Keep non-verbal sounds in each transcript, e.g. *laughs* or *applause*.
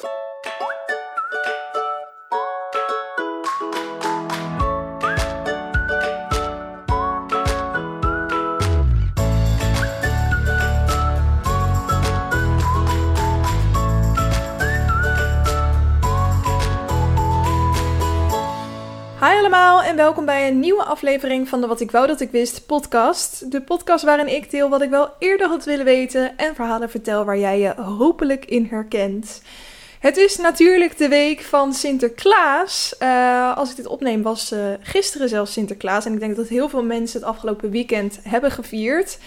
Hi allemaal en welkom bij een nieuwe aflevering van de Wat ik wou dat ik wist podcast. De podcast waarin ik deel wat ik wel eerder had willen weten en verhalen vertel waar jij je hopelijk in herkent. Het is natuurlijk de week van Sinterklaas. Uh, als ik dit opneem was uh, gisteren zelfs Sinterklaas en ik denk dat heel veel mensen het afgelopen weekend hebben gevierd.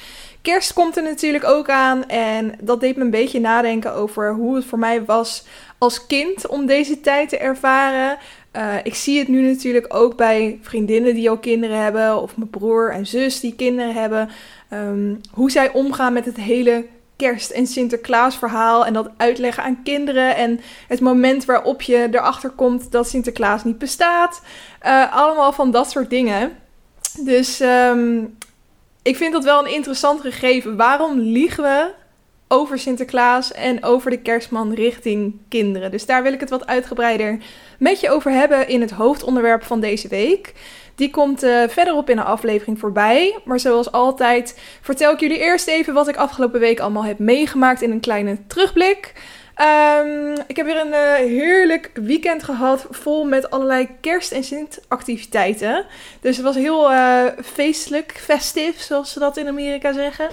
Kerst komt er natuurlijk ook aan en dat deed me een beetje nadenken over hoe het voor mij was als kind om deze tijd te ervaren. Uh, ik zie het nu natuurlijk ook bij vriendinnen die ook kinderen hebben, of mijn broer en zus die kinderen hebben. Um, hoe zij omgaan met het hele kerst- en Sinterklaas verhaal en dat uitleggen aan kinderen. En het moment waarop je erachter komt dat Sinterklaas niet bestaat. Uh, allemaal van dat soort dingen. Dus um, ik vind dat wel een interessant gegeven. Waarom liegen we over Sinterklaas en over de kerstman richting kinderen. Dus daar wil ik het wat uitgebreider met je over hebben in het hoofdonderwerp van deze week. Die komt uh, verderop in de aflevering voorbij. Maar zoals altijd vertel ik jullie eerst even wat ik afgelopen week allemaal heb meegemaakt in een kleine terugblik. Um, ik heb weer een uh, heerlijk weekend gehad, vol met allerlei kerst- en Sint-activiteiten. Dus het was heel uh, feestelijk, festief, zoals ze dat in Amerika zeggen.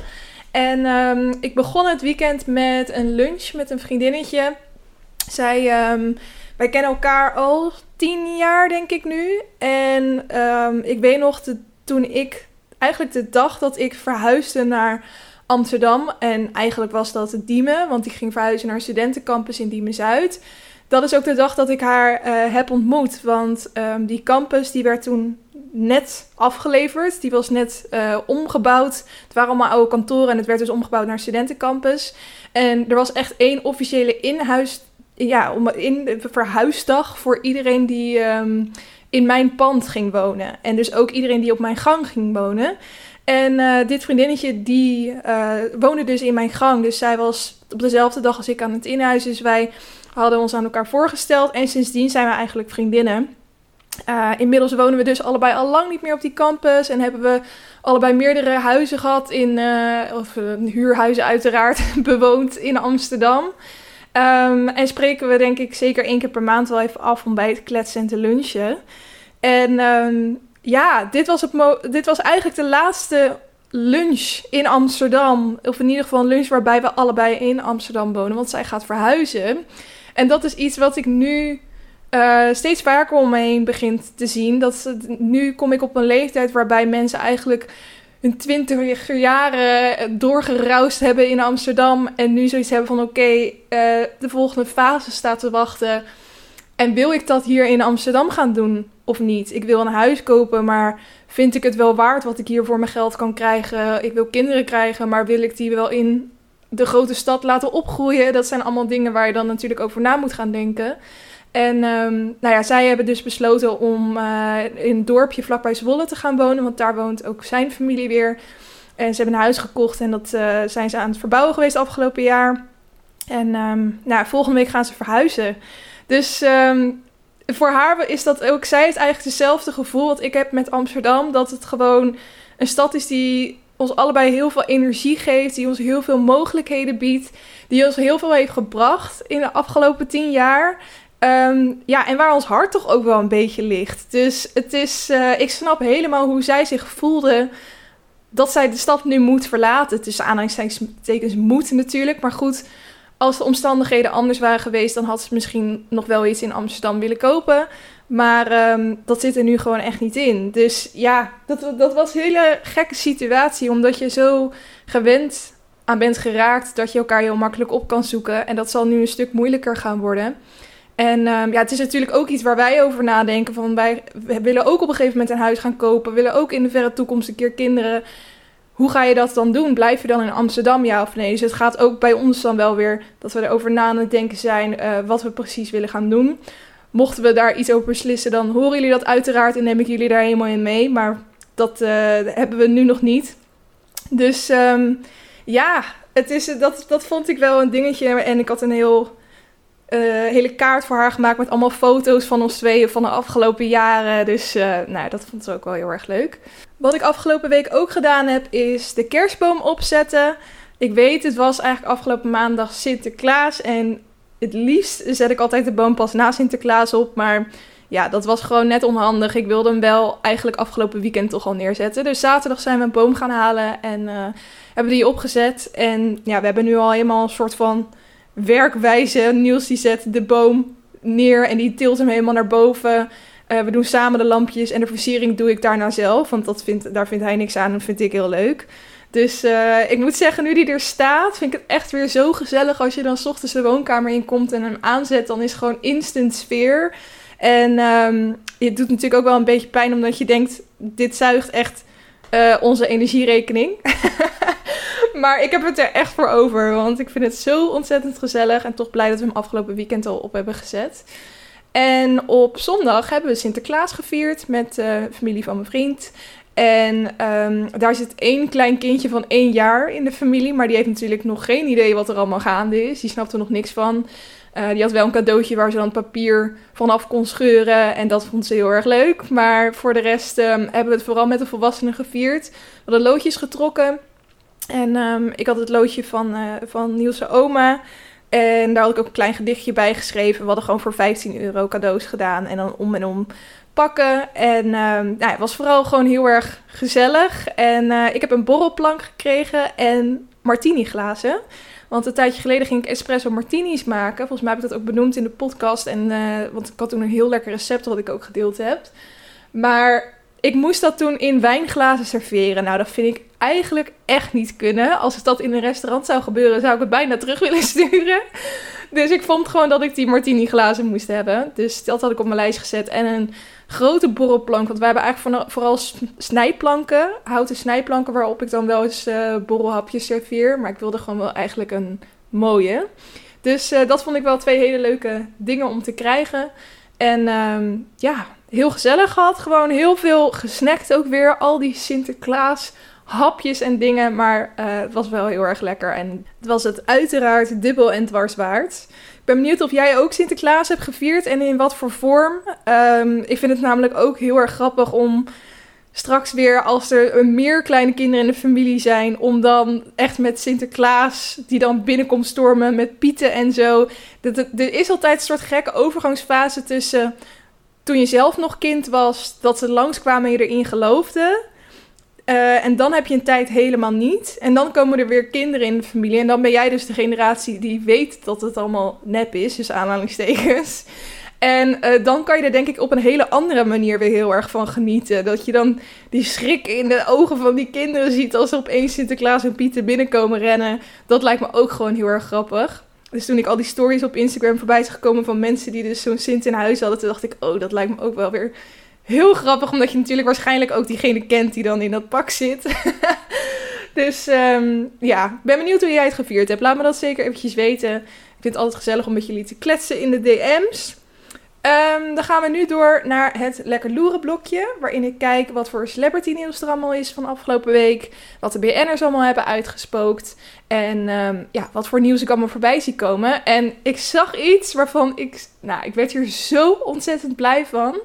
En um, ik begon het weekend met een lunch met een vriendinnetje. Zij, um, wij kennen elkaar al tien jaar, denk ik nu. En um, ik weet nog, toen ik, eigenlijk de dag dat ik verhuisde naar Amsterdam. En eigenlijk was dat Diemen, want ik ging verhuizen naar studentencampus in Diemen-Zuid. Dat is ook de dag dat ik haar uh, heb ontmoet. Want die campus die werd toen net afgeleverd. Die was net uh, omgebouwd. Het waren allemaal oude kantoren en het werd dus omgebouwd naar studentencampus. En er was echt één officiële inhuis, ja, in, verhuisdag voor iedereen die um, in mijn pand ging wonen. En dus ook iedereen die op mijn gang ging wonen. En uh, dit vriendinnetje die uh, woonde dus in mijn gang. Dus zij was op dezelfde dag als ik aan het inhuis. Dus wij hadden ons aan elkaar voorgesteld. En sindsdien zijn we eigenlijk vriendinnen. Uh, inmiddels wonen we dus allebei al lang niet meer op die campus en hebben we allebei meerdere huizen gehad in, uh, of uh, huurhuizen uiteraard, *laughs* bewoond in Amsterdam. Um, en spreken we denk ik zeker één keer per maand wel even af om bij het kletsen en te lunchen. En um, ja, dit was, dit was eigenlijk de laatste lunch in Amsterdam. Of in ieder geval een lunch waarbij we allebei in Amsterdam wonen, want zij gaat verhuizen. En dat is iets wat ik nu uh, steeds vaker om me heen begint te zien. Dat nu kom ik op een leeftijd waarbij mensen eigenlijk hun twintig jaren doorgeroust hebben in Amsterdam. En nu zoiets hebben van oké, uh, de volgende fase staat te wachten. En wil ik dat hier in Amsterdam gaan doen of niet? Ik wil een huis kopen, maar vind ik het wel waard wat ik hier voor mijn geld kan krijgen? Ik wil kinderen krijgen, maar wil ik die wel in de grote stad laten opgroeien? Dat zijn allemaal dingen waar je dan natuurlijk over na moet gaan denken. En um, nou ja, zij hebben dus besloten om uh, in een dorpje vlakbij Zwolle te gaan wonen, want daar woont ook zijn familie weer. En ze hebben een huis gekocht en dat uh, zijn ze aan het verbouwen geweest afgelopen jaar. En um, nou, volgende week gaan ze verhuizen. Dus um, voor haar is dat ook, zij heeft eigenlijk hetzelfde gevoel wat ik heb met Amsterdam. Dat het gewoon een stad is die ons allebei heel veel energie geeft, die ons heel veel mogelijkheden biedt, die ons heel veel heeft gebracht in de afgelopen tien jaar. Um, ja, en waar ons hart toch ook wel een beetje ligt. Dus het is, uh, ik snap helemaal hoe zij zich voelde dat zij de stad nu moet verlaten. Tussen aanhalingstekens moet natuurlijk. Maar goed, als de omstandigheden anders waren geweest, dan had ze misschien nog wel iets in Amsterdam willen kopen. Maar um, dat zit er nu gewoon echt niet in. Dus ja, dat, dat was een hele gekke situatie, omdat je zo gewend aan bent geraakt dat je elkaar heel makkelijk op kan zoeken. En dat zal nu een stuk moeilijker gaan worden. En um, ja, het is natuurlijk ook iets waar wij over nadenken. Van wij willen ook op een gegeven moment een huis gaan kopen. willen ook in de verre toekomst een keer kinderen. Hoe ga je dat dan doen? Blijf je dan in Amsterdam, ja of nee? Dus het gaat ook bij ons dan wel weer dat we erover na aan het denken zijn uh, wat we precies willen gaan doen. Mochten we daar iets over beslissen, dan horen jullie dat uiteraard en neem ik jullie daar helemaal in mee. Maar dat uh, hebben we nu nog niet. Dus um, ja, het is, dat, dat vond ik wel een dingetje. En ik had een heel hele kaart voor haar gemaakt met allemaal foto's van ons tweeën van de afgelopen jaren. Dus uh, nou, dat vond ze ook wel heel erg leuk. Wat ik afgelopen week ook gedaan heb, is de kerstboom opzetten. Ik weet, het was eigenlijk afgelopen maandag Sinterklaas. En het liefst zet ik altijd de boom pas na Sinterklaas op. Maar ja, dat was gewoon net onhandig. Ik wilde hem wel eigenlijk afgelopen weekend toch al neerzetten. Dus zaterdag zijn we een boom gaan halen en uh, hebben die opgezet. En ja, we hebben nu al helemaal een soort van werkwijze. Niels die zet de boom neer en die tilt hem helemaal naar boven. Uh, we doen samen de lampjes en de versiering doe ik daarna zelf. Want dat vindt, daar vindt hij niks aan en vind ik heel leuk. Dus uh, ik moet zeggen, nu die er staat, vind ik het echt weer zo gezellig. Als je dan s ochtends de woonkamer inkomt en hem aanzet, dan is gewoon instant sfeer. En um, het doet natuurlijk ook wel een beetje pijn, omdat je denkt, dit zuigt echt uh, onze energierekening. *laughs* maar ik heb het er echt voor over, want ik vind het zo ontzettend gezellig. En toch blij dat we hem afgelopen weekend al op hebben gezet. En op zondag hebben we Sinterklaas gevierd met de familie van mijn vriend. En um, daar zit één klein kindje van één jaar in de familie. Maar die heeft natuurlijk nog geen idee wat er allemaal gaande is. Die snapt er nog niks van. Uh, die had wel een cadeautje waar ze dan papier vanaf kon scheuren. En dat vond ze heel erg leuk. Maar voor de rest um, hebben we het vooral met de volwassenen gevierd. We hadden loodjes getrokken. En um, ik had het loodje van, uh, van Nielse oma. En daar had ik ook een klein gedichtje bij geschreven. We hadden gewoon voor 15 euro cadeaus gedaan. En dan om en om pakken. En um, nou, het was vooral gewoon heel erg gezellig. En uh, ik heb een borrelplank gekregen en martini glazen. Want een tijdje geleden ging ik espresso martinis maken. Volgens mij heb ik dat ook benoemd in de podcast. En, uh, want ik had toen een heel lekker recept wat ik ook gedeeld heb. Maar ik moest dat toen in wijnglazen serveren. Nou, dat vind ik eigenlijk echt niet kunnen. Als het dat in een restaurant zou gebeuren, zou ik het bijna terug willen *laughs* sturen. Dus ik vond gewoon dat ik die martini glazen moest hebben. Dus dat had ik op mijn lijst gezet. En een grote borrelplank. Want wij hebben eigenlijk vooral snijplanken. Houten snijplanken waarop ik dan wel eens uh, borrelhapjes serveer. Maar ik wilde gewoon wel eigenlijk een mooie. Dus uh, dat vond ik wel twee hele leuke dingen om te krijgen. En um, ja, heel gezellig gehad. Gewoon heel veel gesnackt ook weer. Al die Sinterklaas hapjes en dingen. Maar uh, het was wel heel erg lekker. En het was het uiteraard dubbel en dwars waard. Ik ben benieuwd of jij ook Sinterklaas hebt gevierd en in wat voor vorm. Um, ik vind het namelijk ook heel erg grappig om straks weer, als er meer kleine kinderen in de familie zijn, om dan echt met Sinterklaas, die dan binnenkomt stormen met pieten en zo. Er is altijd een soort gekke overgangsfase tussen toen je zelf nog kind was, dat ze langskwamen en je erin geloofde. Uh, en dan heb je een tijd helemaal niet. En dan komen er weer kinderen in de familie. En dan ben jij dus de generatie die weet dat het allemaal nep is, dus aanhalingstekens. En uh, dan kan je er denk ik op een hele andere manier weer heel erg van genieten. Dat je dan die schrik in de ogen van die kinderen ziet als er opeens Sinterklaas en Pieter binnenkomen rennen. Dat lijkt me ook gewoon heel erg grappig. Dus toen ik al die stories op Instagram voorbij zag gekomen van mensen die dus zo'n Sint in huis hadden, toen dacht ik, oh, dat lijkt me ook wel weer heel grappig, omdat je natuurlijk waarschijnlijk ook diegene kent die dan in dat pak zit. *laughs* dus um, ja, ben benieuwd hoe jij het gevierd hebt. Laat me dat zeker eventjes weten. Ik vind het altijd gezellig om met jullie te kletsen in de DM's. Um, dan gaan we nu door naar het lekker loeren blokje. Waarin ik kijk wat voor celebrity nieuws er allemaal is van afgelopen week. Wat de BN'ers allemaal hebben uitgespookt. En um, ja, wat voor nieuws ik allemaal voorbij zie komen. En ik zag iets waarvan ik... Nou, ik werd hier zo ontzettend blij van.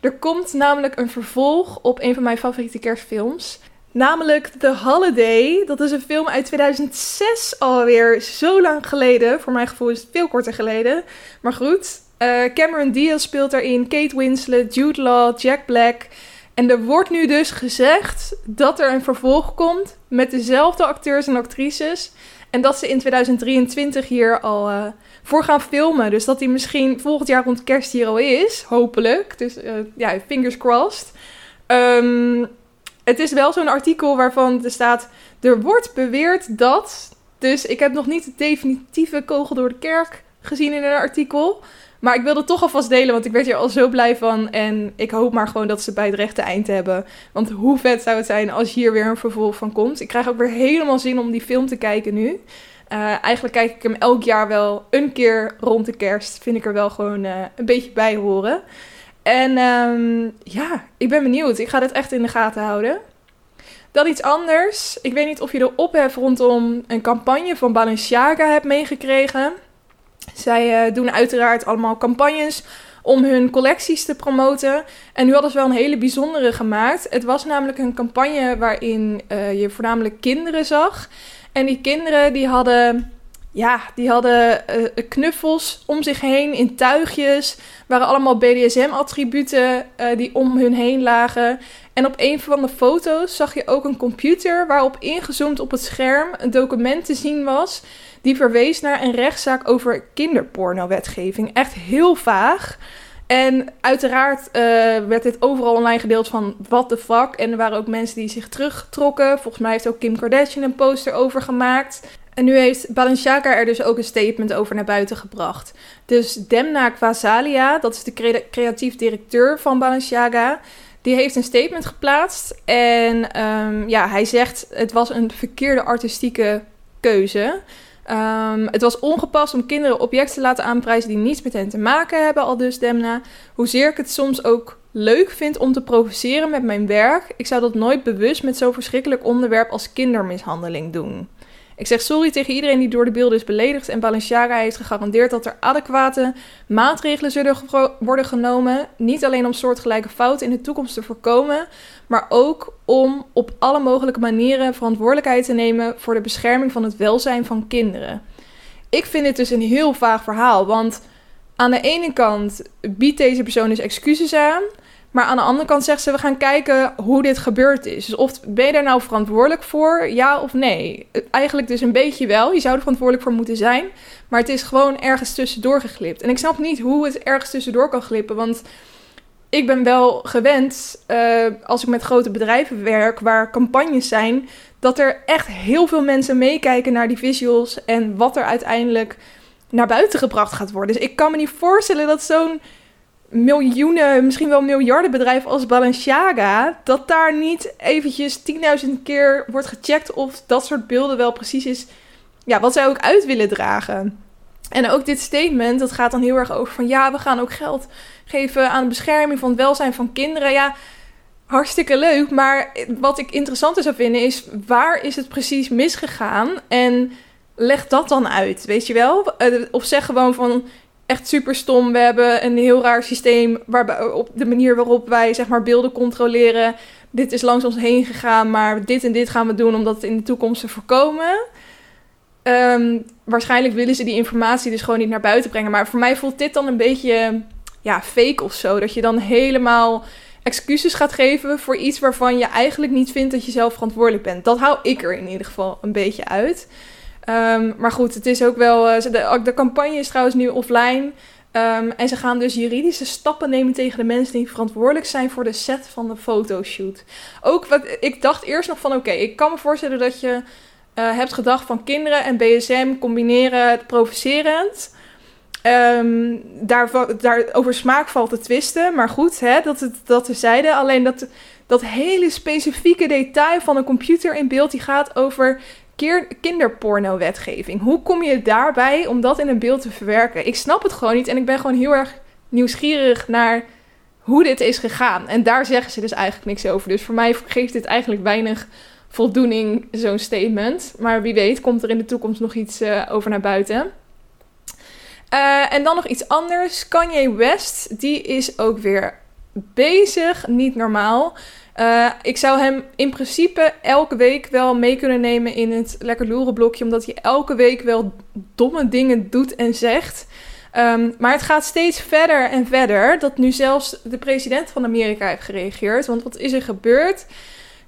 Er komt namelijk een vervolg op een van mijn favoriete kerstfilms. Namelijk The Holiday. Dat is een film uit 2006 alweer. Zo lang geleden. Voor mijn gevoel is het veel korter geleden. Maar goed. Uh, Cameron Diaz speelt daarin. Kate Winslet, Jude Law, Jack Black. En er wordt nu dus gezegd dat er een vervolg komt met dezelfde acteurs en actrices. En dat ze in 2023 hier al uh, voor gaan filmen. Dus dat hij misschien volgend jaar rond kerst hier al is. Hopelijk. Dus uh, ja, fingers crossed. Um, het is wel zo'n artikel waarvan er staat... Er wordt beweerd dat... Dus ik heb nog niet de definitieve kogel door de kerk gezien in een artikel. Maar ik wilde toch alvast delen, want ik werd hier al zo blij van. En ik hoop maar gewoon dat ze bij het rechte eind hebben. Want hoe vet zou het zijn als hier weer een vervolg van komt. Ik krijg ook weer helemaal zin om die film te kijken nu. Uh, eigenlijk kijk ik hem elk jaar wel een keer rond de kerst. Vind ik er wel gewoon uh, een beetje bij horen. En um, ja, ik ben benieuwd. Ik ga dit echt in de gaten houden. Dan iets anders. Ik weet niet of je de ophef rondom een campagne van Balenciaga hebt meegekregen. Zij uh, doen uiteraard allemaal campagnes om hun collecties te promoten. En nu hadden ze wel een hele bijzondere gemaakt. Het was namelijk een campagne waarin uh, je voornamelijk kinderen zag. En die kinderen die hadden ja, die hadden uh, knuffels om zich heen in tuigjes. Waren allemaal BDSM-attributen die om hun heen lagen. En op een van de foto's zag je ook een computer waarop ingezoomd op het scherm een document te zien was. Die verwees naar een rechtszaak over kinderporno-wetgeving. Echt heel vaag. En uiteraard uh, werd dit overal online gedeeld van what the fuck. En er waren ook mensen die zich terugtrokken. Volgens mij heeft ook Kim Kardashian een poster over gemaakt. En nu heeft Balenciaga er dus ook een statement over naar buiten gebracht. Dus Demna Kwasalia, dat is de creatief directeur van Balenciaga, die heeft een statement geplaatst. En um, ja, hij zegt het was een verkeerde artistieke keuze. Um, het was ongepast om kinderen objecten te laten aanprijzen die niets met hen te maken hebben, al dus Demna. Hoezeer ik het soms ook leuk vind om te provoceren met mijn werk, ik zou dat nooit bewust met zo'n verschrikkelijk onderwerp als kindermishandeling doen. Ik zeg sorry tegen iedereen die door de beelden is beledigd en Balenciaga heeft gegarandeerd dat er adequate maatregelen zullen worden genomen. Niet alleen om soortgelijke fouten in de toekomst te voorkomen, maar ook om op alle mogelijke manieren verantwoordelijkheid te nemen voor de bescherming van het welzijn van kinderen. Ik vind dit dus een heel vaag verhaal, want aan de ene kant biedt deze persoon dus excuses aan. Maar aan de andere kant zegt ze: we gaan kijken hoe dit gebeurd is. Dus of ben je daar nou verantwoordelijk voor, ja of nee? Eigenlijk dus een beetje wel. Je zou er verantwoordelijk voor moeten zijn. Maar het is gewoon ergens tussendoor geglipt. En ik snap niet hoe het ergens tussendoor kan glippen. Want ik ben wel gewend, uh, als ik met grote bedrijven werk, waar campagnes zijn, dat er echt heel veel mensen meekijken naar die visuals en wat er uiteindelijk naar buiten gebracht gaat worden. Dus ik kan me niet voorstellen dat zo'n miljoenen, misschien wel miljarden bedrijf als Balenciaga, dat daar niet eventjes 10.000 keer wordt gecheckt of dat soort beelden wel precies is ja, wat zij ook uit willen dragen. En ook dit statement, dat gaat dan heel erg over van ja, we gaan ook geld geven aan de bescherming van het welzijn van kinderen. Ja, hartstikke leuk, maar wat ik interessanter zou vinden is waar is het precies misgegaan en leg dat dan uit, weet je wel? Eh, of zeg gewoon van echt super stom. We hebben een heel raar systeem waarbij, op de manier waarop wij zeg maar, beelden controleren. Dit is langs ons heen gegaan, maar dit en dit gaan we doen om dat in de toekomst te voorkomen. Ehm, waarschijnlijk willen ze die informatie dus gewoon niet naar buiten brengen. Maar voor mij voelt dit dan een beetje ja, fake of zo. Dat je dan helemaal excuses gaat geven voor iets waarvan je eigenlijk niet vindt dat je zelf verantwoordelijk bent. Dat hou ik er in ieder geval een beetje uit. Um, maar goed, het is ook wel. Uh, de, campagne is trouwens nu offline. Um, en ze gaan dus juridische stappen nemen tegen de mensen die verantwoordelijk zijn voor de set van de fotoshoot. Ook wat ik dacht eerst nog van: oké, ik kan me voorstellen dat je uh, hebt gedacht van kinderen en BSM combineren provocerend. Um, daar, daar, smaak valt te twisten. Maar goed, hè, dat, het, dat zeiden. Alleen dat, dat hele specifieke detail van een computer in beeld... die gaat over kinderporno-wetgeving. Hoe kom je daarbij om dat in een beeld te verwerken? Ik snap het gewoon niet en ik ben gewoon heel erg nieuwsgierig naar hoe dit is gegaan. En daar zeggen ze dus eigenlijk niks over. Dus voor mij geeft dit eigenlijk weinig voldoening, zo'n statement. Maar wie weet komt er in de toekomst nog iets uh, over naar buiten. Uh, en dan nog iets anders. Kanye West, die is ook weer bezig. Niet normaal. Uh, ik zou hem in principe elke week wel mee kunnen nemen in het lekker loeren blokje, omdat hij elke week wel domme dingen doet en zegt. Um, maar het gaat steeds verder en verder dat nu zelfs de president van Amerika heeft gereageerd. Want wat is er gebeurd?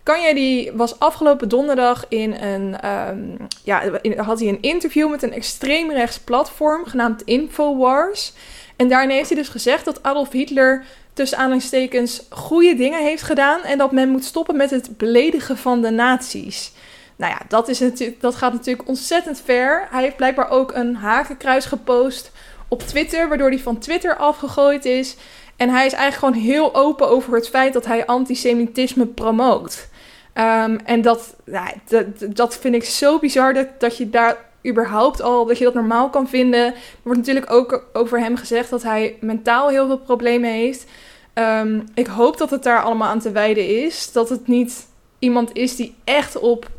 Kanye die was afgelopen donderdag in een, um, ja, had hij een interview met een extreemrechts platform genaamd Infowars. En daarin heeft hij dus gezegd dat Adolf Hitler tussen aanhalingstekens goede dingen heeft gedaan en dat men moet stoppen met het beledigen van de nazi's. Nou ja, dat, is natuurlijk, dat gaat natuurlijk ontzettend ver. Hij heeft blijkbaar ook een hakenkruis gepost op Twitter, waardoor hij van Twitter afgegooid is. En hij is eigenlijk gewoon heel open over het feit dat hij antisemitisme promoot. Um, en dat, ja, dat, dat vind ik zo bizar dat, dat je daar überhaupt al, dat je dat normaal kan vinden. Er wordt natuurlijk ook over hem gezegd dat hij mentaal heel veel problemen heeft. Um, ik hoop dat het daar allemaal aan te wijden is. Dat het niet iemand is die echt op,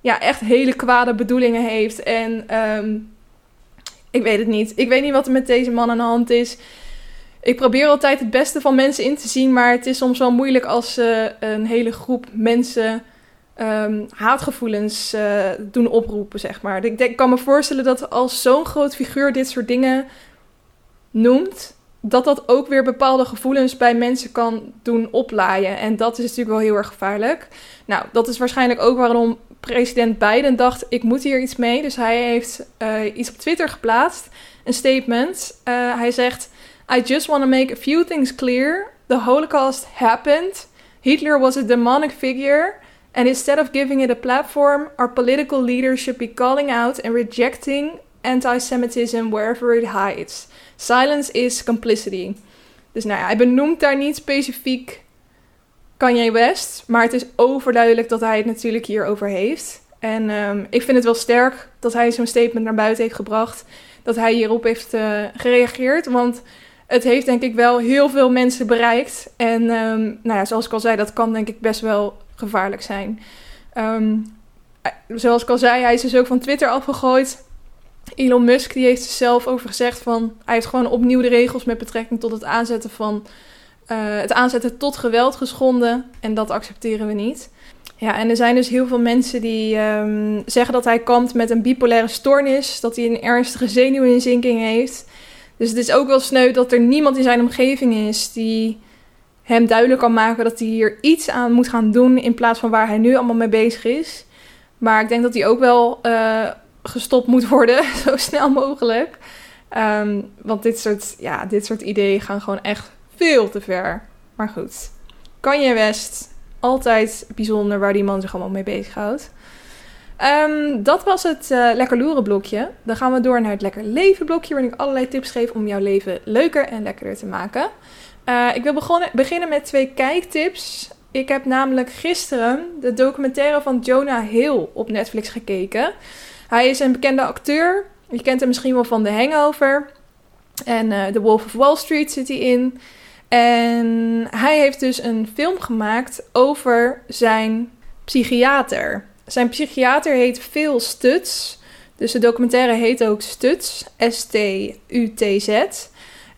ja, echt hele kwade bedoelingen heeft. En um, Ik weet het niet. Ik weet niet wat er met deze man aan de hand is. Ik probeer altijd het beste van mensen in te zien, maar het is soms wel moeilijk als ze een hele groep mensen um, haatgevoelens uh, doen oproepen, zeg maar. Ik, denk, ik kan me voorstellen dat als zo'n groot figuur dit soort dingen noemt, dat dat ook weer bepaalde gevoelens bij mensen kan doen oplaaien. En dat is natuurlijk wel heel erg gevaarlijk. Nou, dat is waarschijnlijk ook waarom president Biden dacht: ik moet hier iets mee. Dus hij heeft uh, iets op Twitter geplaatst, een statement. Uh, hij zegt: I just want to make a few things clear. The Holocaust happened. Hitler was a demonic figure. And instead of giving it a platform, our political leaders should be calling out and rejecting anti Semitism wherever it hides. Silence is complicity. Dus nou ja, hij benoemt daar niet specifiek Kanye West, maar het is overduidelijk dat hij het natuurlijk hierover heeft. En um, ik vind het wel sterk dat hij zo'n statement naar buiten heeft gebracht, dat hij hierop heeft uh, gereageerd, want het heeft denk ik wel heel veel mensen bereikt. En um, nou ja, zoals ik al zei, dat kan denk ik best wel gevaarlijk zijn. Um, zoals ik al zei, hij is dus ook van Twitter afgegooid. Elon Musk die heeft er zelf over gezegd van hij heeft gewoon opnieuw de regels met betrekking tot het aanzetten van uh, het aanzetten tot geweld geschonden en dat accepteren we niet. Ja, en er zijn dus heel veel mensen die um, zeggen dat hij kampt met een bipolaire stoornis, dat hij een ernstige zenuwinzinking heeft. Dus het is ook wel sneu dat er niemand in zijn omgeving is die hem duidelijk kan maken dat hij hier iets aan moet gaan doen in plaats van waar hij nu allemaal mee bezig is. Maar ik denk dat hij ook wel uh, gestopt moet worden, *laughs* zo snel mogelijk. Um, want dit soort, ja, dit soort ideeën gaan gewoon echt veel te ver. Maar goed, Kanye West, altijd bijzonder waar die man zich allemaal mee bezighoudt. Um, dat was het uh, Lekker Loeren blokje. Dan gaan we door naar het Lekker Leven blokje, waarin ik allerlei tips geef om jouw leven leuker en lekkerder te maken. Uh, ik wil beginnen met twee kijktips. Ik heb namelijk gisteren de documentaire van Jonah Hill op Netflix gekeken. Hij is een bekende acteur. Je kent hem misschien wel van The Hangover. En uh, The Wolf of Wall Street zit hij in. En hij heeft dus een film gemaakt over zijn psychiater. Zijn psychiater heet Phil Stutz. Dus de documentaire heet ook Stutz. S-T-U-T-Z.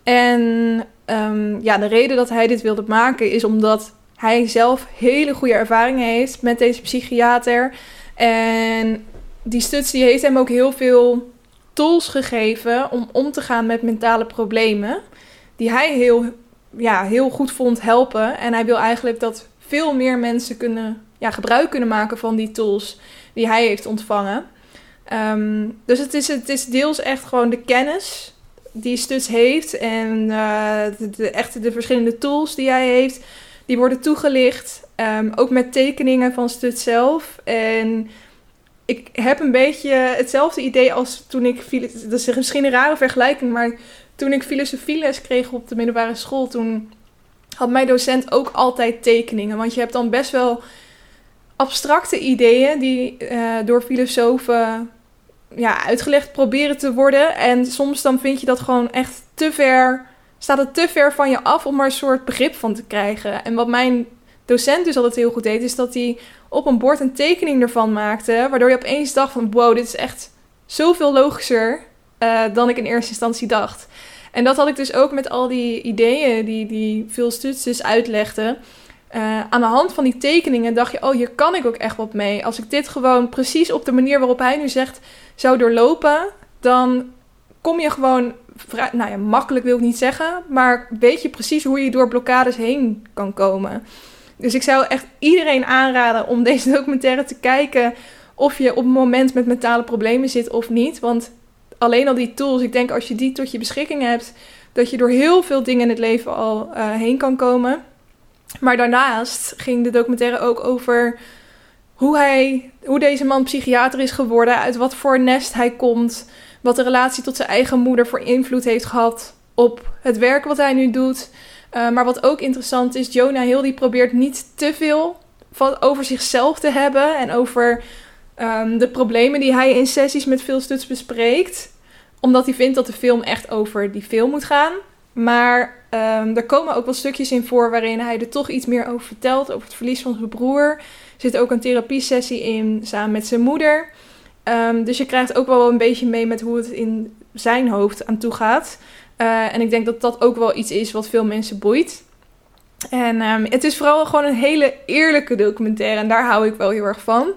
En um, ja, de reden dat hij dit wilde maken is omdat hij zelf hele goede ervaringen heeft met deze psychiater. En die Stutz die heeft hem ook heel veel tools gegeven om om te gaan met mentale problemen. Die hij heel, ja, heel goed vond helpen. En hij wil eigenlijk dat veel meer mensen kunnen, ja, gebruik kunnen maken van die tools die hij heeft ontvangen. Um, dus het is, het is deels echt gewoon de kennis die Stuts heeft en uh, de, de, echt de verschillende tools die hij heeft, die worden toegelicht. Um, ook met tekeningen van Stuts zelf. En ik heb een beetje hetzelfde idee als toen ik... Dat is misschien een rare vergelijking, maar toen ik filosofieles kreeg op de middelbare school... toen had mijn docent ook altijd tekeningen. Want je hebt dan best wel abstracte ideeën die uh, door filosofen ja, uitgelegd proberen te worden. En soms dan vind je dat gewoon echt te ver... Staat het te ver van je af om er een soort begrip van te krijgen. En wat mijn docent dus altijd heel goed deed, is dat hij op een bord een tekening ervan maakte. Waardoor je opeens dacht van wow, dit is echt zoveel logischer uh, dan ik in eerste instantie dacht. En dat had ik dus ook met al die ideeën die, die veel studies uitlegden. Uh, aan de hand van die tekeningen dacht je, oh, hier kan ik ook echt wat mee. Als ik dit gewoon precies op de manier waarop hij nu zegt zou doorlopen, dan kom je gewoon, nou ja, makkelijk wil ik niet zeggen, maar weet je precies hoe je door blokkades heen kan komen. Dus ik zou echt iedereen aanraden om deze *laughs* documentaire te kijken of je op het moment met mentale problemen zit of niet. Want alleen al die tools, ik denk als je die tot je beschikking hebt, dat je door heel veel dingen in het leven al uh, heen kan komen. Maar daarnaast ging de documentaire ook over hoe, hij, hoe deze man psychiater is geworden, uit wat voor nest hij komt, wat de relatie tot zijn eigen moeder voor invloed heeft gehad op het werk wat hij nu doet. Uh, maar wat ook interessant is, Jonah Hill die probeert niet te veel van, over zichzelf te hebben en over um, de problemen die hij in sessies met veel studs bespreekt. Omdat hij vindt dat de film echt over die film moet gaan. Maar um, er komen ook wel stukjes in voor waarin hij er toch iets meer over vertelt. Over het verlies van zijn broer. Zit ook een therapiesessie in samen met zijn moeder. Um, dus je krijgt ook wel een beetje mee met hoe het in zijn hoofd aan toe gaat. Eh, en ik denk dat dat ook wel iets is wat veel mensen boeit. En ehm, het is vooral gewoon een hele eerlijke documentaire. En daar hou ik wel heel erg van.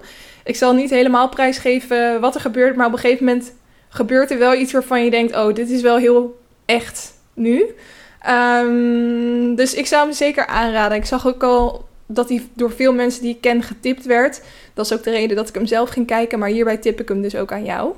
Ik zal niet helemaal prijsgeven wat er gebeurt. Maar op een gegeven moment gebeurt er wel iets waarvan je denkt: oh, dit is wel heel echt nu. Ehm, dus ik zou hem zeker aanraden. Ik zag ook al dat hij door veel mensen die ik ken getipt werd. Dat is ook de reden dat ik hem zelf ging kijken. Maar hierbij tip ik hem dus ook aan jou.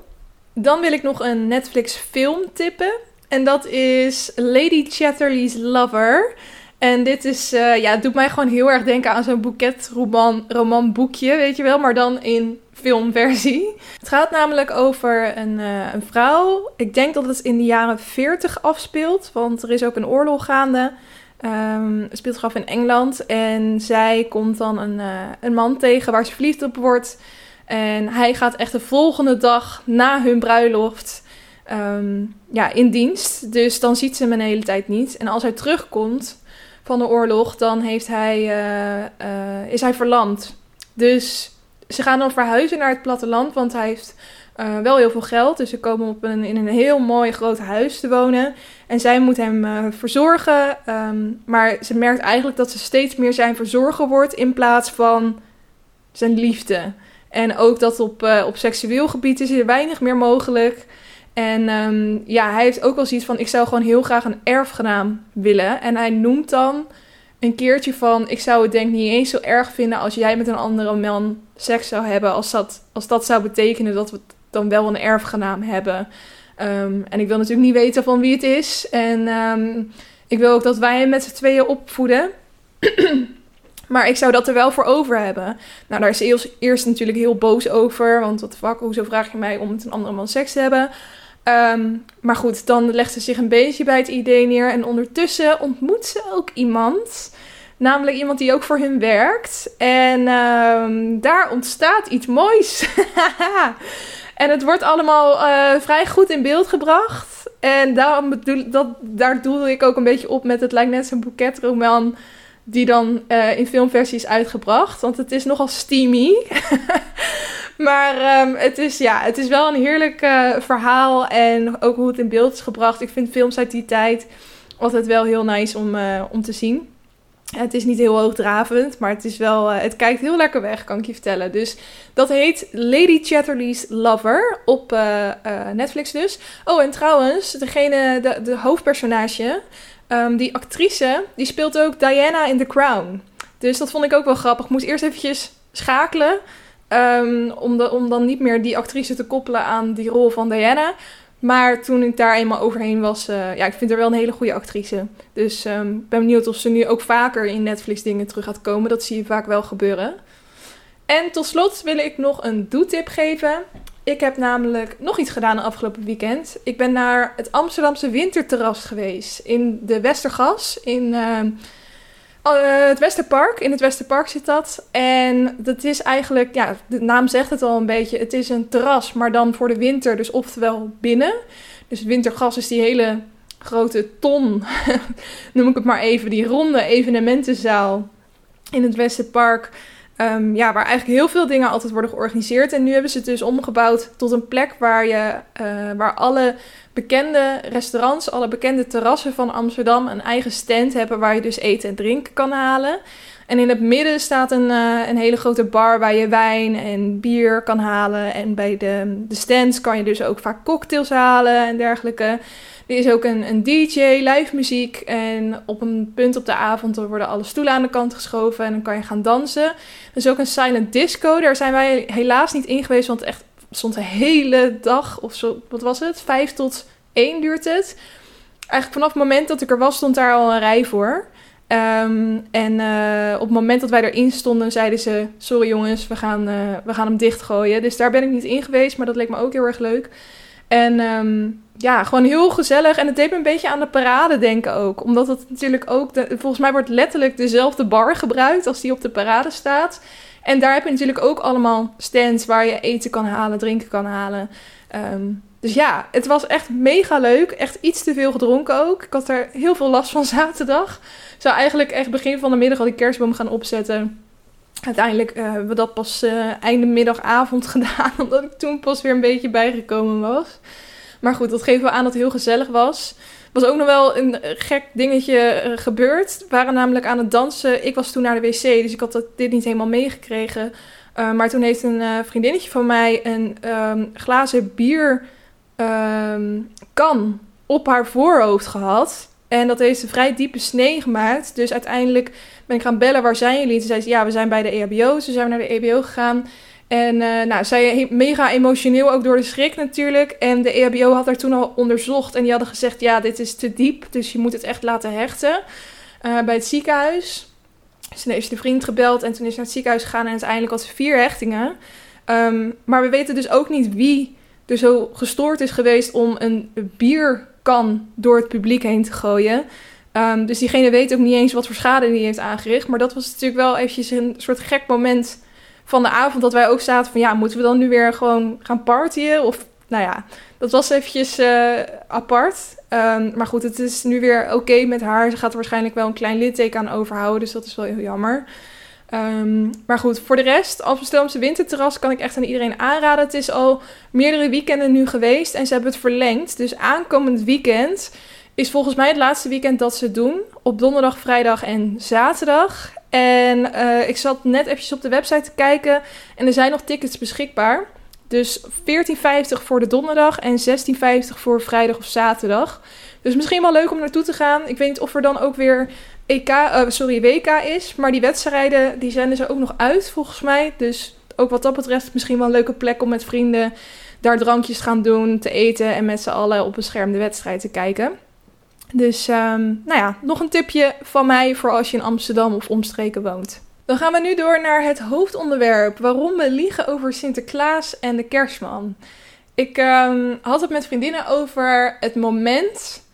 Dan wil ik nog een Netflix film tippen. En dat is Lady Chatterley's Lover. En dit is, uh, ja, doet mij gewoon heel erg denken aan zo'n boeketroman roman boekje, weet je wel, maar dan in filmversie. Het gaat namelijk over een, uh, een vrouw. Ik denk dat het in de jaren 40 afspeelt, want er is ook een oorlog gaande. Um, speelt zich af in Engeland en zij komt dan een, uh, een man tegen waar ze verliefd op wordt. En hij gaat echt de volgende dag na hun bruiloft um, ja, in dienst. Dus dan ziet ze hem een hele tijd niet. En als hij terugkomt van de oorlog, dan heeft hij, uh, uh, is hij verlamd. Dus ze gaan dan verhuizen naar het platteland, want hij heeft uh, wel heel veel geld. Dus ze komen op een, in een heel mooi groot huis te wonen. En zij moet hem verzorgen. Um, maar ze merkt eigenlijk dat ze steeds meer zijn verzorger wordt in plaats van zijn liefde. En ook dat op, op seksueel gebied is er weinig meer mogelijk. En um, ja, hij heeft ook wel zoiets van: ik zou gewoon heel graag een erfgenaam willen. En hij noemt dan een keertje van: ik zou het denk niet eens zo erg vinden als jij met een andere man seks zou hebben. Als dat, als dat zou betekenen dat we dan wel een erfgenaam hebben. Um, en ik wil natuurlijk niet weten van wie het is. En um, ik wil ook dat wij hem met z'n tweeën opvoeden. *clears throat* maar ik zou dat er wel voor over hebben. Nou, daar is eerst, eerst natuurlijk heel boos over. Want wat fuck, hoezo vraag je mij om met een andere man seks te hebben? Um, maar goed, dan legt ze zich een beetje bij het idee neer. En ondertussen ontmoet ze ook iemand. Namelijk iemand die ook voor hun werkt. En daar ontstaat iets moois. *laughs* en het wordt allemaal uh, vrij goed in beeld gebracht. En daarom bedoel, dat, daar doelde ik ook een beetje op met het lijkt net zo'n boeketroman die dan uh, in filmversie is uitgebracht. Want het is nogal steamy. *laughs* Maar um, het, is, ja, het is wel een heerlijk uh, verhaal. En ook hoe het in beeld is gebracht. Ik vind films uit die tijd altijd wel heel nice om, om te zien. Het is niet heel hoogdravend, maar het, is wel, uh, het kijkt heel lekker weg, kan ik je vertellen. Dus dat heet Lady Chatterley's Lover op Netflix dus. Oh, en trouwens, degene, de, de hoofdpersonage, um, die actrice, die speelt ook Diana in The Crown. Dus dat vond ik ook wel grappig. Ik moest eerst eventjes schakelen. Um, om, om dan niet meer die actrice te koppelen aan die rol van Diana. Maar toen ik daar eenmaal overheen was, uh, ja, ik vind haar wel een hele goede actrice. Dus ik um, ben benieuwd of ze nu ook vaker in Netflix dingen terug gaat komen. Dat zie je vaak wel gebeuren. En tot slot wil ik nog een doetip geven. Ik heb namelijk nog iets gedaan afgelopen weekend. Ik ben naar het Amsterdamse winterterras geweest. In de Westergas. In... Uh, uh, het Westerpark. In het Westerpark zit dat. En dat is eigenlijk, ja, de naam zegt het al een beetje. Het is een terras, maar dan voor de winter, dus oftewel binnen. Dus wintergas is die hele grote ton, *laughs* noem ik het maar even, die ronde evenementenzaal in het Westerpark. Um, ja, waar eigenlijk heel veel dingen altijd worden georganiseerd. En nu hebben ze het dus omgebouwd tot een plek waar, je, uh, waar alle bekende restaurants, alle bekende terrassen van Amsterdam een eigen stand hebben waar je dus eten en drinken kan halen. En in het midden staat een, uh, een hele grote bar waar je wijn en bier kan halen. En bij de, de stands kan je dus ook vaak cocktails halen en dergelijke. Er is ook een, een DJ, live muziek. En op een punt op de avond worden alle stoelen aan de kant geschoven. En dan kan je gaan dansen. Er is ook een silent disco. Daar zijn wij helaas niet in geweest. Want echt stond de hele dag of zo. Wat was het? Vijf tot één duurt het. Eigenlijk vanaf het moment dat ik er was, stond daar al een rij voor. Um, en uh, op het moment dat wij erin stonden, zeiden ze: Sorry jongens, we gaan, uh, we gaan hem dichtgooien. Dus daar ben ik niet in geweest, maar dat leek me ook heel erg leuk. En um, ja, gewoon heel gezellig. En het deed me een beetje aan de parade denken ook. Omdat het natuurlijk ook, volgens mij wordt letterlijk dezelfde bar gebruikt als die op de parade staat. En daar heb je natuurlijk ook allemaal stands waar je eten kan halen, drinken kan halen. Um, dus ja, het was echt mega leuk. Echt iets te veel gedronken ook. Ik had er heel veel last van *laughs* zaterdag. Ik zou eigenlijk echt begin van de middag al die kerstboom gaan opzetten. Uiteindelijk uh, hebben we dat pas uh, einde middagavond *laughs* gedaan. Omdat ik toen pas weer een beetje bijgekomen was. Maar goed, dat geven we aan dat het heel gezellig was. Was ook nog wel een gek dingetje eh, gebeurd. We waren namelijk aan het dansen. Ik was toen naar de wc, dus ik had dit niet helemaal meegekregen. Uh, maar toen heeft een uh, vriendinnetje van mij een um, glazen bierkan um, op haar voorhoofd gehad. En dat heeft een vrij diepe snee gemaakt. Dus uiteindelijk ben ik gaan bellen, waar zijn jullie? Toen zei ze, ja, we zijn bij de EHBO. Ze zijn naar de EHBO gegaan. En uh, nou, zij mega emotioneel, ook door de schrik natuurlijk. En de EHBO had haar toen al onderzocht. En die hadden gezegd, ja, dit is te diep. Dus je moet het echt laten hechten uh, bij het ziekenhuis. Dus toen heeft de vriend gebeld en toen is naar het ziekenhuis gegaan. En uiteindelijk had ze vier hechtingen. Um, maar we weten dus ook niet wie er zo gestoord is geweest om een bierkan door het publiek heen te gooien. Um, dus diegene weet ook niet eens wat voor schade die heeft aangericht. Maar dat was natuurlijk wel eventjes een soort gek moment van de avond dat wij ook zaten van ja, moeten we dan nu weer gewoon gaan partyen? Of nou ja, dat was eventjes uh, apart. Um, maar goed, het is nu weer oké met haar. Ze gaat er waarschijnlijk wel een klein litteken aan overhouden, dus dat is wel heel jammer. Um, maar goed, voor de rest, Amsterdamse winterterras kan ik echt aan iedereen aanraden. Het is al meerdere weekenden nu geweest en ze hebben het verlengd. Dus aankomend weekend is volgens mij het laatste weekend dat ze het doen. Op donderdag, vrijdag en zaterdag. En uh, ik zat net eventjes op de website te kijken en er zijn nog tickets beschikbaar. Dus 14,50 voor de donderdag en 16,50 voor vrijdag of zaterdag. Dus misschien wel leuk om naartoe te gaan. Ik weet niet of er dan ook weer EK, uh, sorry, WK is. Maar die wedstrijden die zenden ze ook nog uit volgens mij. Dus ook wat dat betreft misschien wel een leuke plek om met vrienden daar drankjes gaan doen, te eten en met z'n allen op een scherm de wedstrijd te kijken. Dus um, nou ja, nog een tipje van mij voor als je in Amsterdam of omstreken woont. Dan gaan we nu door naar het hoofdonderwerp: waarom we liegen over Sinterklaas en de Kerstman. Ik um, had het met vriendinnen over het moment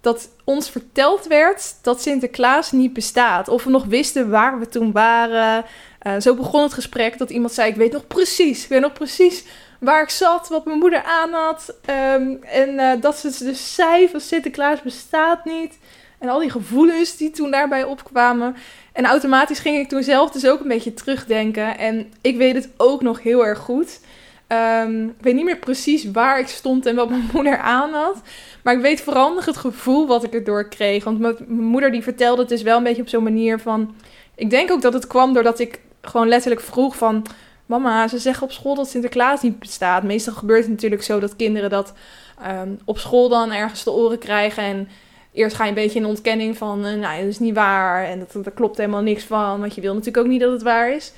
dat ons verteld werd dat Sinterklaas niet bestaat. Of we nog wisten waar we toen waren. Uh, zo begon het gesprek dat iemand zei: Ik weet nog precies, ik weet nog precies waar ik zat, wat mijn moeder aan had. Um, en uh, dat ze dus zei van Sinterklaas bestaat niet. En al die gevoelens die toen daarbij opkwamen. En automatisch ging ik toen zelf dus ook een beetje terugdenken. En ik weet het ook nog heel erg goed. Um, ik weet niet meer precies waar ik stond en wat mijn *laughs* moeder aan had. Maar ik weet vooral nog het gevoel wat ik erdoor kreeg. Want mijn moeder die vertelde het dus wel een beetje op zo'n manier van... Ik denk ook dat het kwam doordat ik gewoon letterlijk vroeg van... Mama, ze zeggen op school dat Sinterklaas niet bestaat. Meestal gebeurt het natuurlijk zo dat kinderen dat um, op school dan ergens te oren krijgen. En eerst ga je een beetje in ontkenning van, uh, nou, dat is niet waar. En dat, daar klopt helemaal niks van. Want je wil natuurlijk ook niet dat het waar is.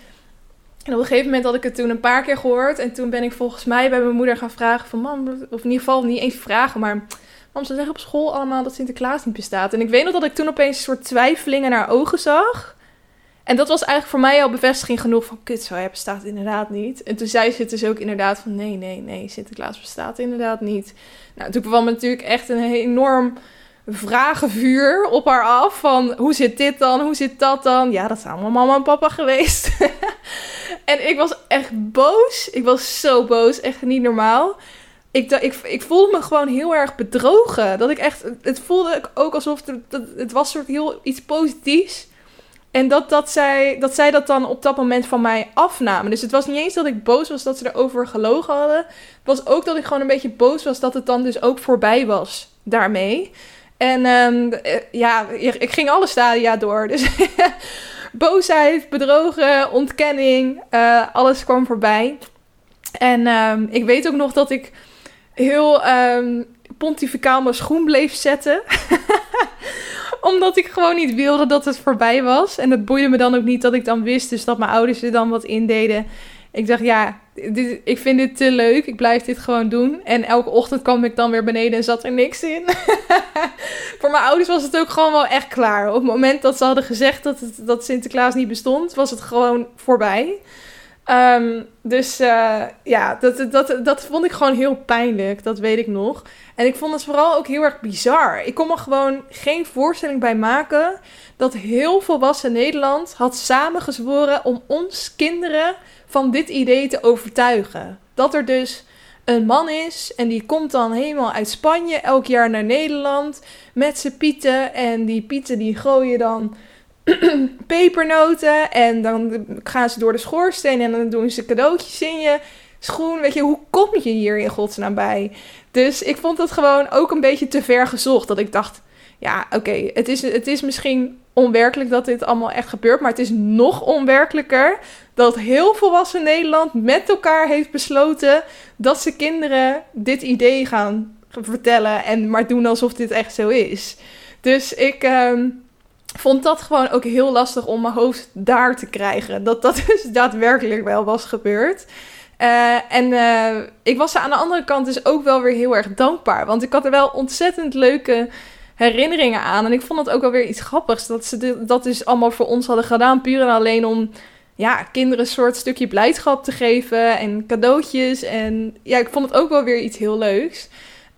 En op een gegeven moment had ik het toen een paar keer gehoord. En toen ben ik volgens mij bij mijn moeder gaan vragen van... Mam, of in ieder geval niet eens vragen, maar... Mam, ze zeggen op school allemaal dat Sinterklaas niet bestaat. En ik weet nog dat ik toen opeens een soort twijfeling in haar ogen zag. En dat was eigenlijk voor mij al bevestiging genoeg van... Kut, zo, hij bestaat inderdaad niet. En toen zei ze dus ook inderdaad van... Nee, nee, nee, Sinterklaas bestaat inderdaad niet. Nou, toen kwam natuurlijk echt een enorm vragenvuur op haar af. Van hoe zit dit dan? Hoe zit dat dan? Ja, dat zijn allemaal mama en papa geweest. *laughs* en ik was echt boos. Ik was zo boos. Echt niet normaal. Ik, ik, ik voelde me gewoon heel erg bedrogen. Dat ik echt, het voelde ook alsof het, het was soort heel iets positiefs. En dat, dat, zij, dat zij dat dan op dat moment van mij afnamen. Dus het was niet eens dat ik boos was dat ze erover gelogen hadden. Het was ook dat ik gewoon een beetje boos was dat het dan dus ook voorbij was daarmee. En um, ja, ik ging alle stadia door. Dus *laughs* boosheid, bedrogen, ontkenning, uh, alles kwam voorbij. En um, ik weet ook nog dat ik heel um, pontificaal mijn schoen bleef zetten. *laughs* *laughs* Omdat ik gewoon niet wilde dat het voorbij was. En het boeide me dan ook niet dat ik dan wist. Dus dat mijn ouders er dan wat in deden. Ik dacht, ja, dit, ik vind dit te leuk. Ik blijf dit gewoon doen. En elke ochtend kwam ik dan weer beneden en zat er niks in. *laughs* Voor mijn ouders was het ook gewoon wel echt klaar. Op het moment dat ze hadden gezegd dat, het, dat Sinterklaas niet bestond, was het gewoon voorbij. Um, dus uh, ja, dat, dat, dat vond ik gewoon heel pijnlijk. Dat weet ik nog. En ik vond het vooral ook heel erg bizar. Ik kon me gewoon geen voorstelling bij maken dat heel volwassen Nederland had samengezworen om ons kinderen van dit idee te overtuigen. Dat er dus een man is en die komt dan helemaal uit Spanje elk jaar naar Nederland met zijn pieten. En die pieten die gooien dan *clears throat* pepernoten en dan gaan ze door de schoorsteen en dan doen ze cadeautjes in je schoen. Weet je, hoe kom je hier in godsnaam bij? Dus ik vond het gewoon ook een beetje te ver gezocht. Dat ik dacht, ja, oké, het, is, het is misschien onwerkelijk dat dit allemaal echt gebeurt. Maar het is nog onwerkelijker dat heel volwassen Nederland met elkaar heeft besloten dat ze kinderen dit idee gaan vertellen. En maar doen alsof dit echt zo is. Dus ik. Ehm, vond dat gewoon ook heel lastig om mijn hoofd daar te krijgen. Dat dat *laughs* dus daadwerkelijk wel was gebeurd. Uh, en uh, ik was er aan de andere kant dus ook wel weer heel erg dankbaar. Want ik had er wel ontzettend leuke herinneringen aan. En ik vond het ook wel weer iets grappigs dat ze dat dus allemaal voor ons hadden gedaan. Puur en alleen om ja, kinderen een soort stukje blijdschap te geven en cadeautjes. En ja, ik vond het ook wel weer iets heel leuks.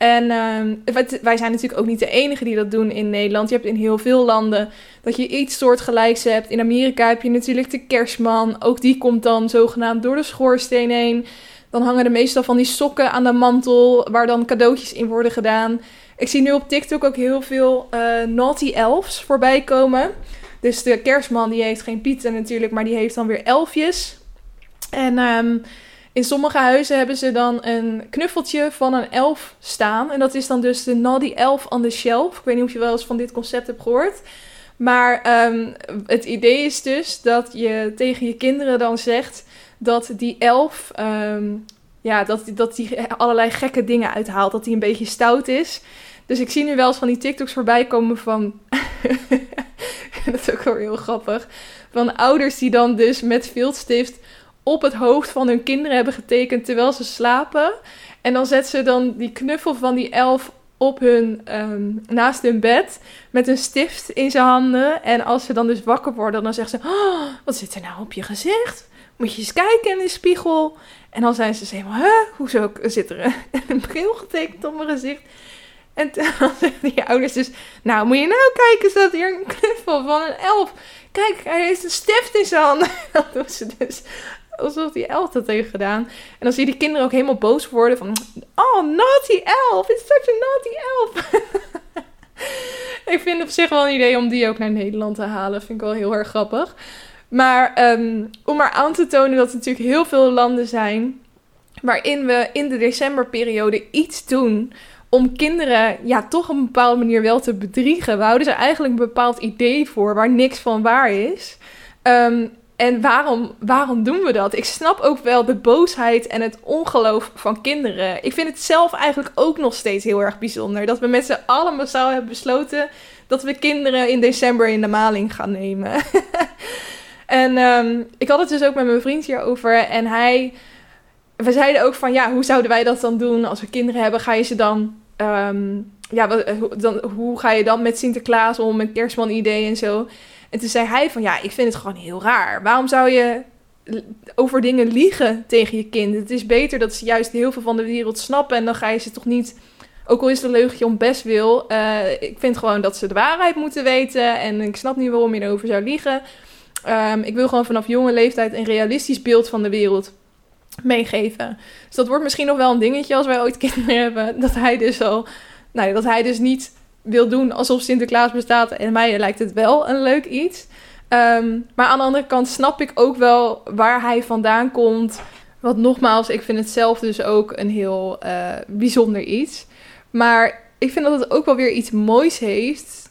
En uh, wij zijn natuurlijk ook niet de enige die dat doen in Nederland. Je hebt in heel veel landen dat je iets soortgelijks hebt. In Amerika heb je natuurlijk de kerstman. Ook die komt dan zogenaamd door de schoorsteen heen. Dan hangen er meestal van die sokken aan de mantel waar dan cadeautjes in worden gedaan. Ik zie nu op TikTok ook heel veel uh, naughty elves voorbij komen. Dus de kerstman die heeft geen pieten natuurlijk, maar die heeft dan weer elfjes. En um, in sommige huizen hebben ze dan een knuffeltje van een elf staan. En dat is dan dus de Naughty Elf on the Shelf. Ik weet niet of je wel eens van dit concept hebt gehoord. Maar um, het idee is dus dat je tegen je kinderen dan zegt dat die elf, um, ja, dat, dat die allerlei gekke dingen uithaalt. Dat die een beetje stout is. Dus ik zie nu wel eens van die TikToks voorbij komen van. *laughs* dat is ook wel heel grappig. Van ouders die dan dus met viltstift op het hoofd van hun kinderen hebben getekend terwijl ze slapen. En dan zetten ze dan die knuffel van die elf op hun, um, naast hun bed met een stift in zijn handen. En als ze dan dus wakker worden, dan zeggen ze: oh, Wat zit er nou op je gezicht? Moet je eens kijken in de spiegel. En dan zijn ze helemaal: Huh, hoezo zit er *laughs* een bril getekend op mijn gezicht? En *laughs* dan zeggen die ouders dus: Nou, moet je nou kijken, staat hier een knuffel van een elf. Kijk, hij heeft een stift in zijn handen. *laughs* Dat doen ze dus alsof die elf dat heeft gedaan. En dan zie je die kinderen ook helemaal boos worden van... Oh, naughty elf! It's such a naughty elf! *laughs* ik vind op zich wel een idee om die ook naar Nederland te halen. Vind ik wel heel erg grappig. Maar um, om maar aan te tonen dat er natuurlijk heel veel landen zijn... waarin we in de decemberperiode iets doen om kinderen ja, toch op een bepaalde manier wel te bedriegen. We houden ze eigenlijk een bepaald idee voor waar niks van waar is. Um, en waarom, waarom doen we dat? Ik snap ook wel de boosheid en het ongeloof van kinderen. Ik vind het zelf eigenlijk ook nog steeds heel erg bijzonder. Dat we met z'n allen massaal hebben besloten dat we kinderen in december in de maling gaan nemen. *laughs* en um, ik had het dus ook met mijn vriend hierover. En hij. We zeiden ook van ja, hoe zouden wij dat dan doen als we kinderen hebben? Ga je ze dan. Um, ja, dan, hoe ga je dan met Sinterklaas om, met kerstman idee en zo? En toen zei hij van ja, ik vind het gewoon heel raar. Waarom zou je over dingen liegen tegen je kind? Het is beter dat ze juist heel veel van de wereld snappen en dan ga je ze toch niet ook al is het een leugentje om best wil. Uh, ik vind gewoon dat ze de waarheid moeten weten. En ik snap niet waarom je erover zou liegen. Um, ik wil gewoon vanaf jonge leeftijd een realistisch beeld van de wereld meegeven. Dus dat wordt misschien nog wel een dingetje als wij ooit *laughs* kinderen hebben. Dat hij dus al. Nou, dat hij dus niet wil doen alsof Sinterklaas bestaat. En mij lijkt het wel een leuk iets. Um, maar aan de andere kant snap ik ook wel waar hij vandaan komt. Want nogmaals, ik vind het zelf dus ook een heel uh, bijzonder iets. Maar ik vind dat het ook wel weer iets moois heeft.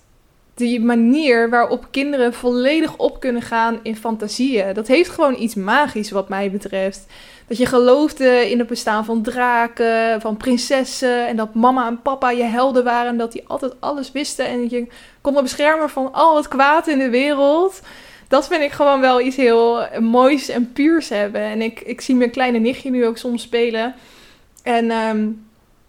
Die manier waarop kinderen volledig op kunnen gaan in fantasieën. Dat heeft gewoon iets magisch wat mij betreft. Dat je geloofde in het bestaan van draken, van prinsessen. En dat mama en papa je helden waren. En dat die altijd alles wisten. En je konden beschermen van al het kwaad in de wereld. Dat vind ik gewoon wel iets heel moois en puurs hebben. En ik, ik zie mijn kleine nichtje nu ook soms spelen. En um,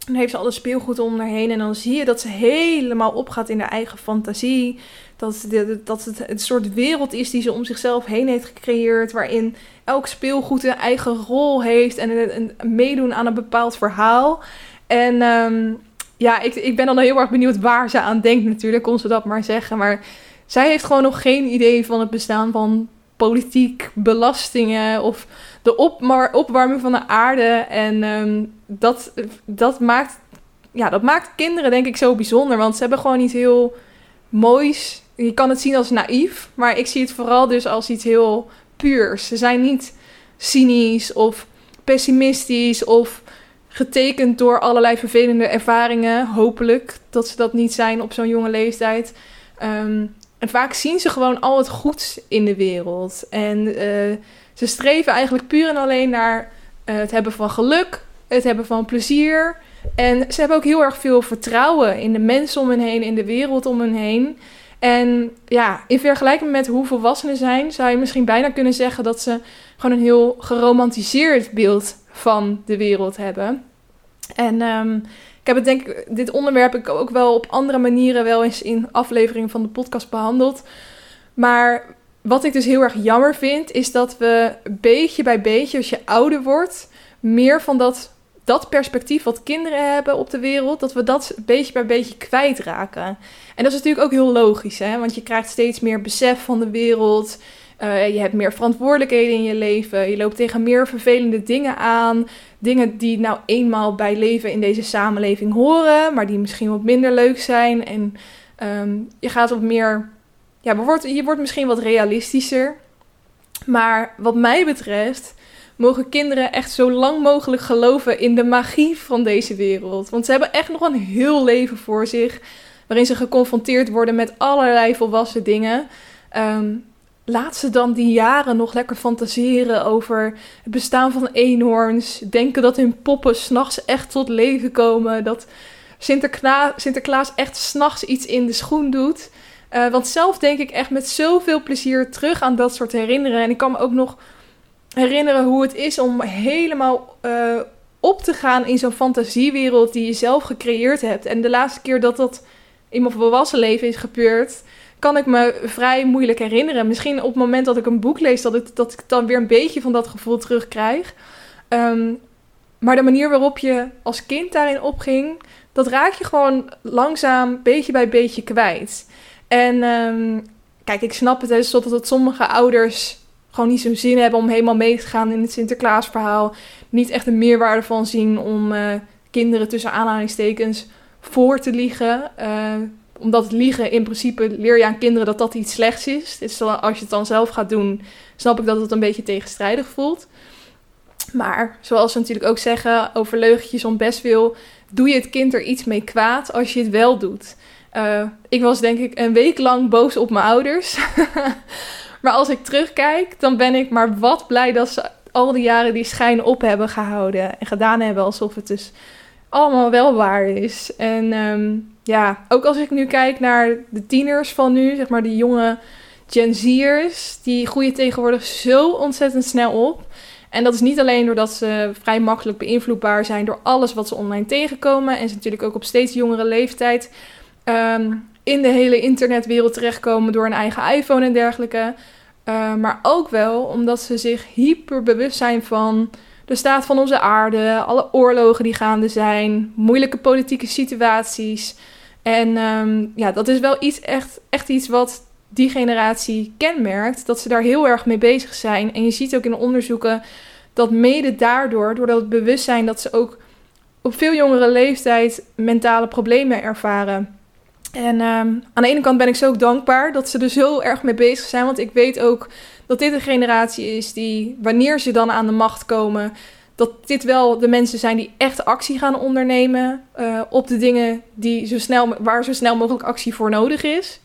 dan heeft ze alles speelgoed om haar heen. En dan zie je dat ze helemaal opgaat in haar eigen fantasie. Dat, dat het een soort wereld is die ze om zichzelf heen heeft gecreëerd. Waarin elk speelgoed een eigen rol heeft. En een, meedoen aan een bepaald verhaal. En um, ja, ik, ik ben dan heel erg benieuwd waar ze aan denkt natuurlijk. Kon ze dat maar zeggen. Maar zij heeft gewoon nog geen idee van het bestaan van politiek, belastingen of de opwarming van de aarde. En um, dat, dat, maakt, ja, dat maakt kinderen denk ik zo bijzonder. Want ze hebben gewoon iets heel moois. Je kan het zien als naïef, maar ik zie het vooral dus als iets heel puurs. Ze zijn niet cynisch of pessimistisch of getekend door allerlei vervelende ervaringen. Hopelijk dat ze dat niet zijn op zo'n jonge leeftijd. Ehm, en vaak zien ze gewoon al het goeds in de wereld. En uh, ze streven eigenlijk puur en alleen naar uh, het hebben van geluk, het hebben van plezier. En ze hebben ook heel erg veel vertrouwen in de mensen om hen heen, in de wereld om hen heen. En ja, in vergelijking met hoe volwassenen zijn, zou je misschien bijna kunnen zeggen dat ze gewoon een heel geromantiseerd beeld van de wereld hebben. En um, ik heb het denk ik, dit onderwerp ik ook wel op andere manieren wel eens in afleveringen van de podcast behandeld. Maar wat ik dus heel erg jammer vind, is dat we beetje bij beetje, als je ouder wordt, meer van dat, dat perspectief wat kinderen hebben op de wereld, dat we dat beetje bij beetje kwijtraken. En dat is natuurlijk ook heel logisch, hè? want je krijgt steeds meer besef van de wereld. Uh, je hebt meer verantwoordelijkheden in je leven. Je loopt tegen meer vervelende dingen aan. Dingen die nou eenmaal bij leven in deze samenleving horen, maar die misschien wat minder leuk zijn. En um, je gaat wat meer. Ja, je wordt misschien wat realistischer. Maar wat mij betreft mogen kinderen echt zo lang mogelijk geloven in de magie van deze wereld. Want ze hebben echt nog een heel leven voor zich. Waarin ze geconfronteerd worden met allerlei volwassen dingen. Um, laat ze dan die jaren nog lekker fantaseren over het bestaan van eenhoorns. Denken dat hun poppen s'nachts echt tot leven komen. Dat Sinterkla Sinterklaas echt s'nachts iets in de schoen doet. Uh, want zelf denk ik echt met zoveel plezier terug aan dat soort herinneren. En ik kan me ook nog herinneren hoe het is om helemaal uh, op te gaan in zo'n fantasiewereld die je zelf gecreëerd hebt. En de laatste keer dat dat in mijn volwassen leven is gebeurd, kan ik me vrij moeilijk herinneren. Misschien op het moment dat ik een boek lees, dat, het, dat ik dan weer een beetje van dat gevoel terugkrijg. Um, maar de manier waarop je als kind daarin opging, dat raak je gewoon langzaam, beetje bij beetje kwijt. En um, kijk, ik snap het, hè, dat sommige ouders gewoon niet zo'n zin hebben om helemaal mee te gaan in het Sinterklaasverhaal. Niet echt een meerwaarde van zien om uh, kinderen tussen aanhalingstekens voor te liegen. Uh, omdat liegen in principe leer je aan kinderen dat dat iets slechts is. Dus als je het dan zelf gaat doen, snap ik dat het een beetje tegenstrijdig voelt. Maar zoals ze natuurlijk ook zeggen over leugentjes om best wil, doe je het kind er iets mee kwaad als je het wel doet. Uh, ik was denk ik een week lang boos op mijn ouders. *laughs* maar als ik terugkijk, dan ben ik maar wat blij dat ze al die jaren die schijn op hebben gehouden en gedaan hebben alsof het dus allemaal wel waar is. En um, ja, ook als ik nu kijk naar de tieners van nu, zeg maar die jonge Gen Z'ers, die groeien tegenwoordig zo ontzettend snel op. En dat is niet alleen doordat ze vrij makkelijk beïnvloedbaar zijn door alles wat ze online tegenkomen. En ze natuurlijk ook op steeds jongere leeftijd um, in de hele internetwereld terechtkomen door een eigen iPhone en dergelijke. Uh, maar ook wel omdat ze zich hyper bewust zijn van de staat van onze aarde, alle oorlogen die gaande zijn, moeilijke politieke situaties. En um, ja, dat is wel iets echt, echt iets wat die generatie kenmerkt, dat ze daar heel erg mee bezig zijn. En je ziet ook in de onderzoeken dat mede daardoor, doordat het bewustzijn dat ze ook op veel jongere leeftijd mentale problemen ervaren. En um, aan de ene kant ben ik zo dankbaar dat ze er zo erg mee bezig zijn, want ik weet ook dat dit een generatie is die, wanneer ze dan aan de macht komen, dat dit wel de mensen zijn die echt actie gaan ondernemen uh, op de dingen die zo snel, waar zo snel mogelijk actie voor nodig is.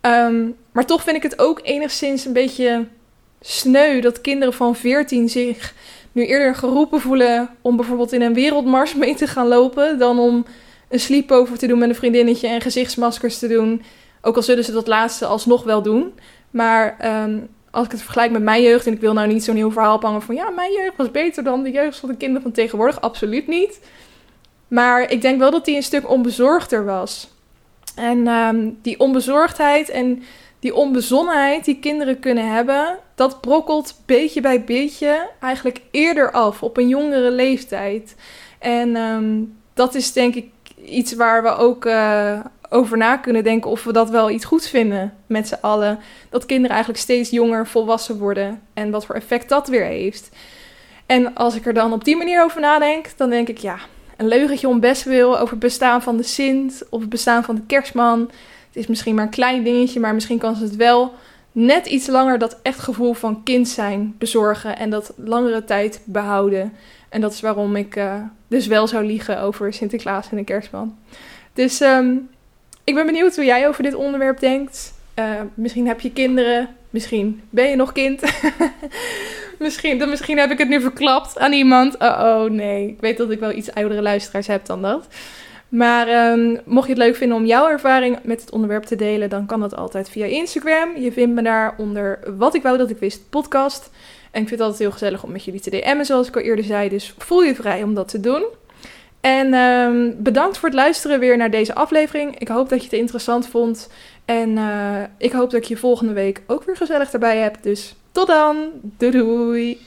Um, maar toch vind ik het ook enigszins een beetje sneu dat kinderen van 14 zich nu eerder geroepen voelen om bijvoorbeeld in een wereldmars mee te gaan lopen dan om een sleepover te doen met een vriendinnetje en gezichtsmaskers te doen. Ook al zullen ze dat laatste alsnog wel doen. Maar um, als ik het vergelijk met mijn jeugd, en ik wil nou niet zo'n heel verhaal ophangen van ja, mijn jeugd was beter dan de jeugd van de kinderen van tegenwoordig, absoluut niet. Maar ik denk wel dat die een stuk onbezorgder was. En um, die onbezorgdheid en die onbezonnenheid die kinderen kunnen hebben, dat brokkelt beetje bij beetje eigenlijk eerder af, op een jongere leeftijd. En um, dat is denk ik iets waar we ook uh, over na kunnen denken of we dat wel iets goeds vinden met z'n allen. Dat kinderen eigenlijk steeds jonger volwassen worden en wat voor effect dat weer heeft. En als ik er dan op die manier over nadenk, dan denk ik ja, een leugentje om best wil over het bestaan van de Sint of het bestaan van de kerstman. Het is misschien maar een klein dingetje, maar misschien kan ze het wel net iets langer dat echt gevoel van kind zijn bezorgen en dat langere tijd behouden. En dat is waarom ik uh, dus wel zou liegen over Sinterklaas en de kerstman. Dus um, ik ben benieuwd hoe jij over dit onderwerp denkt. Uh, misschien heb je kinderen, misschien ben je nog kind. *laughs* misschien, dan misschien heb ik het nu verklapt aan iemand. Oh, oh nee, ik weet dat ik wel iets oudere luisteraars heb dan dat. Maar um, mocht je het leuk vinden om jouw ervaring met het onderwerp te delen, dan kan dat altijd via Instagram. Je vindt me daar onder Wat ik wou dat ik wist podcast. En ik vind het altijd heel gezellig om met jullie te DM'en, zoals ik al eerder zei. Dus voel je vrij om dat te doen. En um, bedankt voor het luisteren weer naar deze aflevering. Ik hoop dat je het interessant vond. En uh, ik hoop dat ik je volgende week ook weer gezellig erbij heb. Dus tot dan. Doei doei.